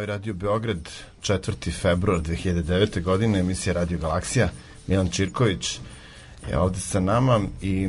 Novi Radio Beograd, 4. februar 2009. godine, emisija Radio Galaksija, Milan Čirković je ovde sa nama i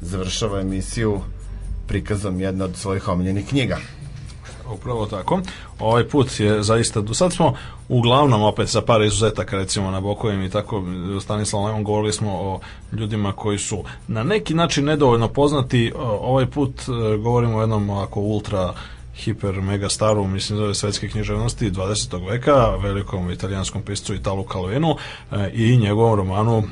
završava emisiju prikazom jedne od svojih omiljenih knjiga. Upravo tako. Ovaj put je zaista, do sad smo uglavnom opet sa par izuzetaka recimo na Bokovim i tako Stanislav Lemon govorili smo o ljudima koji su na neki način nedovoljno poznati. Ovaj put e, govorimo o jednom ako ultra hiper mega staru, mislim zove svetske književnosti 20. veka, velikom italijanskom piscu Italu Calvinu e, i njegovom romanu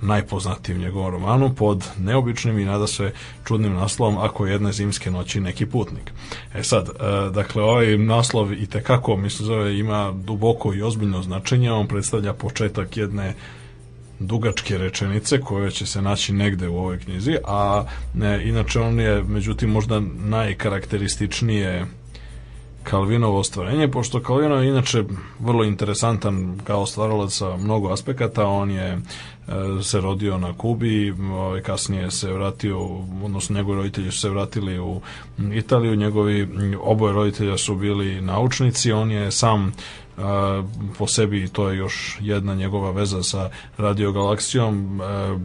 najpoznatijem njegovom romanu pod neobičnim i nada sve čudnim naslovom Ako jedne zimske noći neki putnik. E sad, e, dakle, ovaj naslov i tekako, mislim, zove, ima duboko i ozbiljno značenje, on predstavlja početak jedne dugačke rečenice koje će se naći negde u ovoj knjizi, a ne, inače on je međutim možda najkarakterističnije Kalvinovo ostvarenje, pošto Kalvino je inače vrlo interesantan kao stvaralac sa mnogo aspekata, on je e, se rodio na Kubi, ovaj, kasnije se vratio, odnosno njegovi roditelji su se vratili u Italiju, njegovi oboje roditelja su bili naučnici, on je sam a, po sebi to je još jedna njegova veza sa radiogalaksijom a,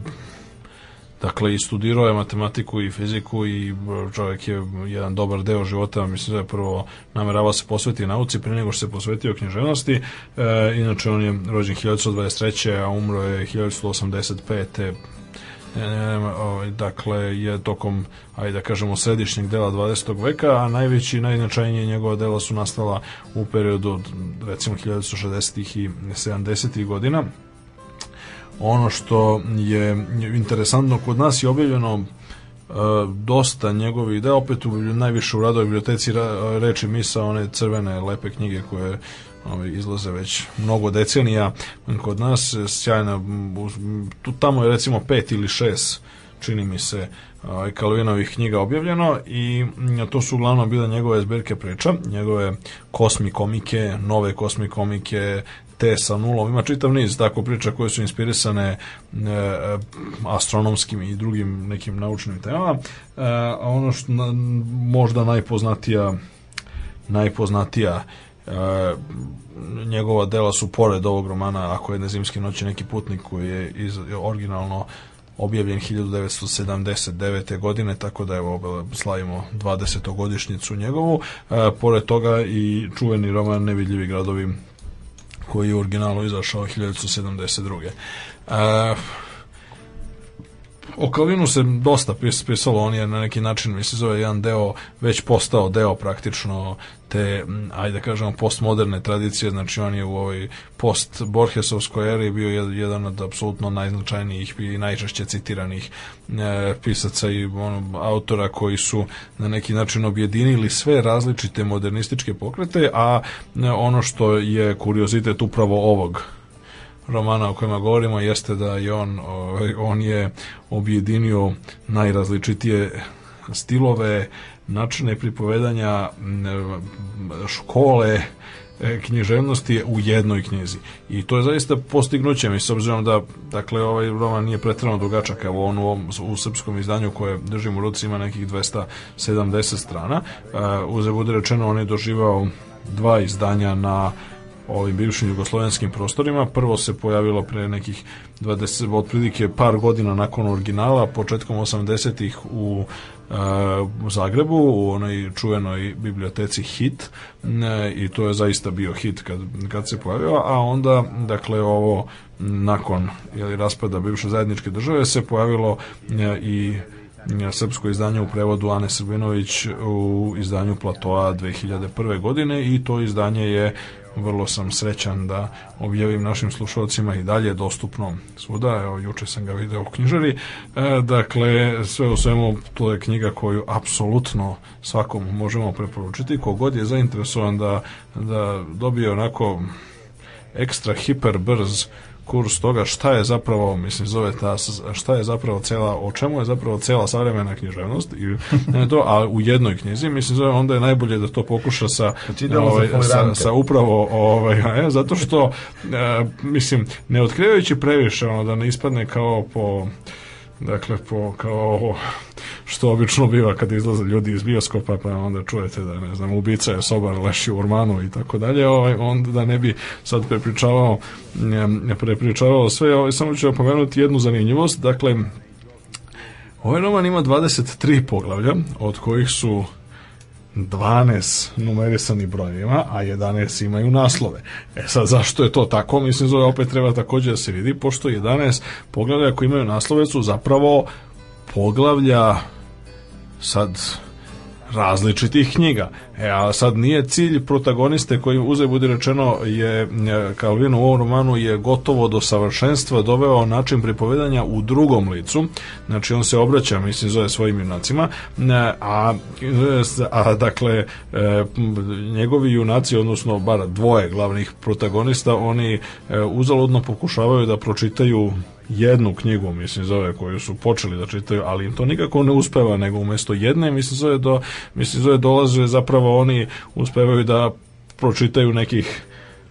dakle i studirao je matematiku i fiziku i čovjek je jedan dobar deo života mislim da je prvo namerava se posvetiti nauci prije nego što se posvetio književnosti e, inače on je rođen 1923. a umro je 1985 ovaj, dakle je tokom ajde da kažemo središnjeg dela 20. veka, a najveći i najznačajnije njegova dela su nastala u periodu od recimo 1960. i 70. godina. Ono što je interesantno kod nas je objavljeno e, dosta njegovih dela, opet u, najviše u radovoj biblioteci reči misa, one crvene lepe knjige koje ovaj, izlaze već mnogo decenija. Kod nas sjajna tu tamo je recimo pet ili šest čini mi se ovaj, Kalvinovih knjiga objavljeno i to su uglavnom bile njegove zbirke priča, njegove kosmi komike, nove kosmi komike, te sa nulom. Ima čitav niz tako priča koje su inspirisane e, astronomskim i drugim nekim naučnim temama. E, a ono što na, možda najpoznatija najpoznatija E, njegova dela su pored ovog romana Ako je zimske noći neki putnik koji je iz, originalno objavljen 1979. godine, tako da evo slavimo 20. godišnjicu njegovu. E, pored toga i čuveni roman Nevidljivi gradovi koji je u originalu izašao 1972. E, o Kalvinu se dosta pis, pisalo, on je na neki način, mislim, zove jedan deo, već postao deo praktično te, ajde da kažemo, postmoderne tradicije, znači on je u ovoj post Borgesovskoj eri bio jedan od apsolutno najznačajnijih i najčešće citiranih e, pisaca i ono, autora koji su na neki način objedinili sve različite modernističke pokrete, a e, ono što je kuriozitet upravo ovog romana o kojima govorimo jeste da je on, on je objedinio najrazličitije stilove, načine pripovedanja, škole, e, književnosti u jednoj knjizi. I to je zaista postignuće mi, s obzirom da dakle, ovaj roman nije pretredno dugačak, evo on u, ovom, u srpskom izdanju koje držim u ruci ima nekih 270 strana. Uze bude rečeno, on je doživao dva izdanja na ovim bivšim jugoslovenskim prostorima. Prvo se pojavilo pre nekih 20, otprilike par godina nakon originala, početkom 80-ih u u Zagrebu u onoj čuvenoj biblioteci HIT i to je zaista bio hit kad, kad se pojavio, a onda dakle ovo nakon jeli, raspada bivše zajedničke države se pojavilo i srpsko izdanje u prevodu Ane Srbinović u izdanju Platoa 2001. godine i to izdanje je vrlo sam srećan da objavim našim slušalcima i dalje dostupno svuda, evo juče sam ga video u knjižari, e, dakle sve u svemu to je knjiga koju apsolutno svakom možemo preporučiti, kogod je zainteresovan da, da dobije onako ekstra hiper brz kurs toga šta je zapravo, mislim, zove ta, šta je zapravo cela, o čemu je zapravo cela savremena književnost, i, ne to, a u jednoj knjizi, mislim, zove, onda je najbolje da to pokuša sa, ovaj, sa, sa upravo, ovaj, e, zato što, e, mislim, ne otkrivajući previše, ono, da ne ispadne kao po Dakle, po, kao što obično biva kad izlaze ljudi iz bioskopa, pa onda čujete da, ne znam, ubica je sobar, leši u ormanu i tako dalje, ovaj, onda da ne bi sad prepričavao, prepričavao sve, ovaj, samo ću opomenuti jednu zanimljivost, dakle, ovaj roman ima 23 poglavlja, od kojih su 12 numerisani brojevima, a 11 imaju naslove. E sad, zašto je to tako? Mislim, zove opet treba takođe da se vidi, pošto 11 poglavlja koji imaju naslove su zapravo poglavlja sad različitih knjiga. E, a sad nije cilj protagoniste koji uze budi rečeno je Calvin u ovom romanu je gotovo do savršenstva doveo način pripovedanja u drugom licu. Znači on se obraća, mislim, zove svojim junacima, a, a dakle e, njegovi junaci, odnosno bar dvoje glavnih protagonista, oni e, uzaludno pokušavaju da pročitaju jednu knjigu, mislim, zove, koju su počeli da čitaju, ali im to nikako ne uspeva, nego umesto jedne, mislim, zove, do, mislim, zove, dolaze, zapravo oni uspevaju da pročitaju nekih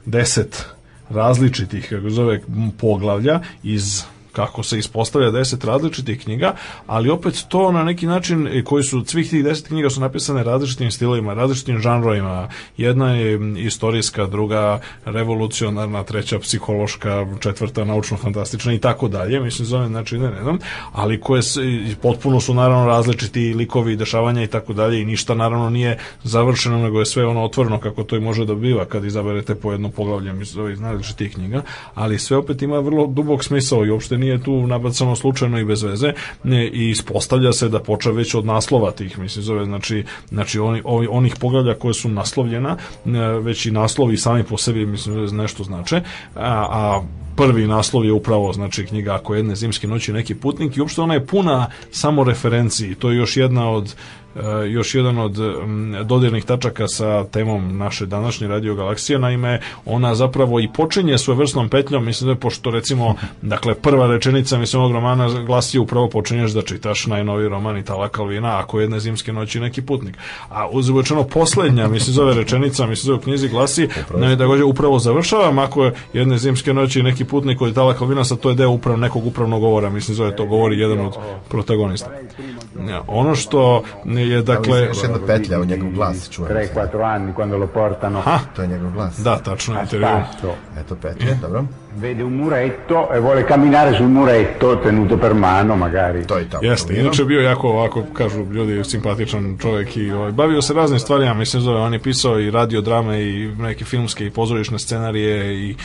deset različitih, kako zove, poglavlja iz kako se ispostavlja deset različitih knjiga, ali opet to na neki način, e, koji su, svih tih deset knjiga su napisane različitim stilovima, različitim žanrovima. Jedna je istorijska, druga revolucionarna, treća psihološka, četvrta naučno-fantastična i tako dalje, mislim zove, znači ne, znam, ali koje se, potpuno su naravno različiti likovi, dešavanja i tako dalje i ništa naravno nije završeno, nego je sve ono otvoreno kako to i može da biva kad izaberete po jedno poglavlje iz različitih knjiga, ali sve opet ima vrlo dubok smisao i uopšte nije tu nabacano slučajno i bez veze i ispostavlja se da počeo već od naslova tih, mislim, zove, znači, znači oni, onih poglavlja koje su naslovljena, već i naslovi sami po sebi, mislim, nešto znače, a, a prvi naslov je upravo znači knjiga ako jedne zimske noći neki putnik i uopšte ona je puna samo referenciji to je još jedna od E, još jedan od dodirnih tačaka sa temom naše današnje radio galaksije, naime ona zapravo i počinje svojevrsnom petljom, mislim da je pošto recimo, dakle prva rečenica mislim ovog romana glasi upravo počinješ da čitaš najnoviji roman Itala Kalvina, ako jedne zimske noći neki putnik. A uzvučeno poslednja, mislim zove rečenica, mislim zove u knjizi glasi, ne, da upravo završavam, ako je jedne zimske noći neki putnik od Itala Kalvina, sa to je deo uprav, nekog upravnog govora, mislim zove to govori jedan od protagonista. Ono što je dakle... Još jedna petlja u njegov glas, čujem. 3-4 anni quando lo portano. Ha? To je njegov glas. Da, tačno, intervju. Eto petlja, dobro. Vede un muretto e vuole camminare sul muretto tenuto per mano magari. To je tako. Jeste, inače bio jako ovako, kažu ljudi, simpatičan čovjek i ovaj, bavio se raznim stvarima, mislim zove, on je pisao i radio drame i neke filmske i pozorišne scenarije i,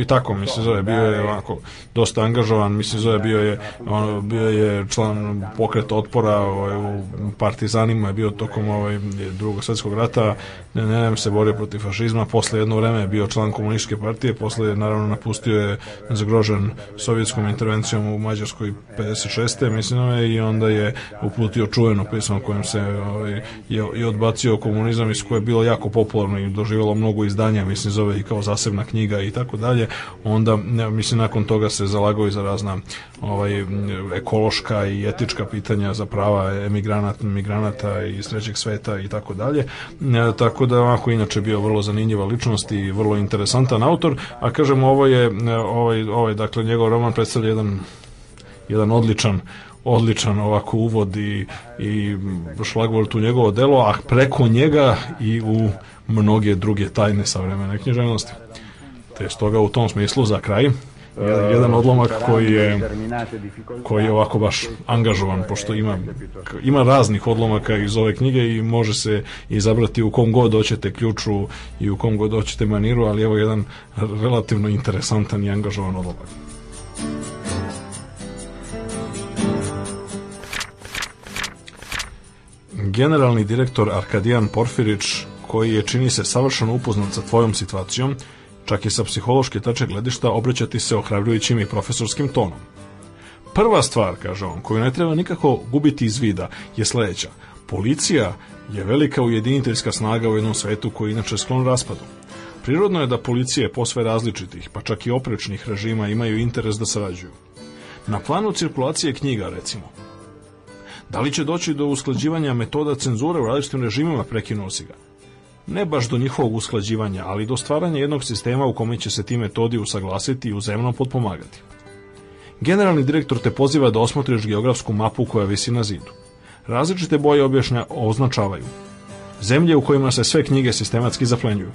i tako, mislim zove, bio je ovako dosta angažovan, mislim zove, bio je on, bio je član pokreta otpora ovaj, u partizanima, je bio tokom ovaj, drugog svetskog rata, ne, ne, ne se borio protiv fašizma, posle jedno vreme je bio član komunističke partije, posle je naravno napustio napustio je zagrožen sovjetskom intervencijom u Mađarskoj 56. mislim i onda je uputio čuveno pismo kojem se ovaj, je, je odbacio komunizam iz koje je bilo jako popularno i doživjelo mnogo izdanja mislim zove i kao zasebna knjiga i tako dalje onda mislim nakon toga se zalagao i za razna ovaj, ekološka i etička pitanja za prava emigranata, migranata iz trećeg sveta i tako dalje e, tako da ovako inače bio vrlo zanimljiva ličnost i vrlo interesantan autor a kažem ovo je ovaj, ovaj, dakle, njegov roman predstavlja jedan, jedan odličan odličan ovako uvod i, i šlagvort u njegovo delo, a preko njega i u mnoge druge tajne savremene književnosti. Te stoga u tom smislu za kraj jedan odlomak koji je koji je ovako baš angažovan pošto ima ima raznih odlomaka iz ove knjige i može se izabrati u kom god hoćete ključu i u kom god hoćete maniru, ali evo jedan relativno interesantan i angažovan odlomak. Generalni direktor Arkadijan Porfirić, koji je čini se savršeno upoznat sa tvojom situacijom, čak i sa psihološke tače gledišta obraćati se ohrabrujućim i profesorskim tonom. Prva stvar, kaže on, koju ne treba nikako gubiti iz vida, je sledeća. Policija je velika ujediniteljska snaga u jednom svetu koji inače sklon raspadu. Prirodno je da policije posve različitih, pa čak i oprečnih režima imaju interes da sarađuju. Na planu cirkulacije knjiga, recimo. Da li će doći do usklađivanja metoda cenzure u različitim režimima prekinuo si ga? Ne baš do njihovog usklađivanja, ali do stvaranja jednog sistema u kome će se ti metodi usaglasiti i uzemno potpomagati. Generalni direktor te poziva da osmotriš geografsku mapu koja visi na zidu. Različite boje objašnja označavaju. Zemlje u kojima se sve knjige sistematski zaplenjuju.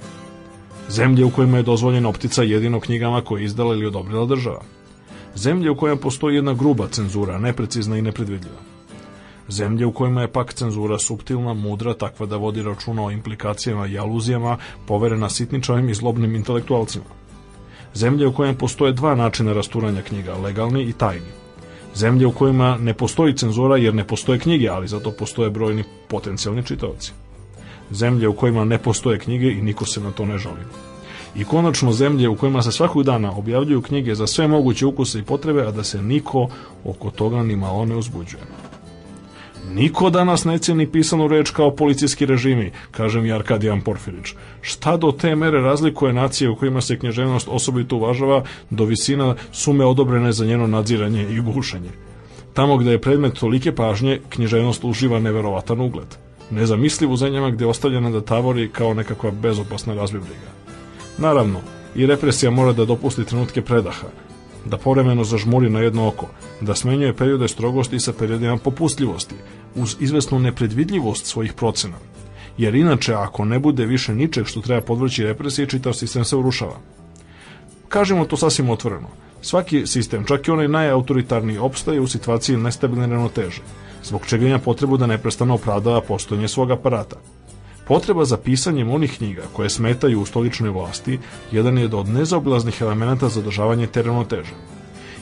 Zemlje u kojima je dozvoljena optica jedino knjigama koje je izdala ili odobrila država. Zemlje u kojima postoji jedna gruba cenzura, neprecizna i nepredvidljiva. Zemlje u kojima je pak cenzura suptilna, mudra, takva da vodi računa o implikacijama i aluzijama, poverena sitničavim i zlobnim intelektualcima. Zemlje u kojima postoje dva načina rasturanja knjiga, legalni i tajni. Zemlje u kojima ne postoji cenzura jer ne postoje knjige, ali zato postoje brojni potencijalni čitaoci. Zemlje u kojima ne postoje knjige i niko se na to ne žali. I konačno zemlje u kojima se svakog dana objavljuju knjige za sve moguće ukuse i potrebe, a da se niko oko toga ni malo ne uzbuđuje. Niko danas ne ceni pisanu reč kao policijski režimi, kaže mi Arkadijan Porfirić. Šta do te mere razlikuje nacije u kojima se knježevnost osobito uvažava do visina sume odobrene za njeno nadziranje i gušenje? Tamo gde je predmet tolike pažnje, književnost uživa neverovatan ugled. Nezamisliv u zemljama gde je ostavljena da tavori kao nekakva bezopasna razbibliga. Naravno, i represija mora da dopusti trenutke predaha, da povremeno zažmuri na jedno oko, da smenjuje periode strogosti sa periodima popustljivosti, uz izvesnu nepredvidljivost svojih procena. Jer inače, ako ne bude više ničeg što treba podvrći represiji, čitav sistem se urušava. Kažemo to sasvim otvoreno. Svaki sistem, čak i onaj najautoritarniji, opstaje u situaciji nestabilne ravnoteže, zbog čega ima potrebu da neprestano opravdava postojanje svog aparata. Potreba za pisanjem onih knjiga koje smetaju u stoličnoj vlasti jedan je od nezaobilaznih elemenata za održavanje te ravnoteže.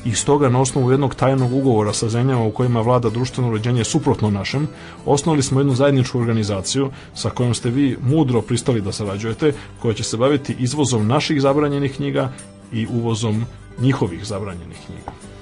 I stoga na osnovu jednog tajnog ugovora sa zemljama u kojima vlada društveno uređenje suprotno našem, osnovali smo jednu zajedničku organizaciju sa kojom ste vi mudro pristali da sarađujete, koja će se baviti izvozom naših zabranjenih knjiga i uvozom njihovih zabranjenih knjiga.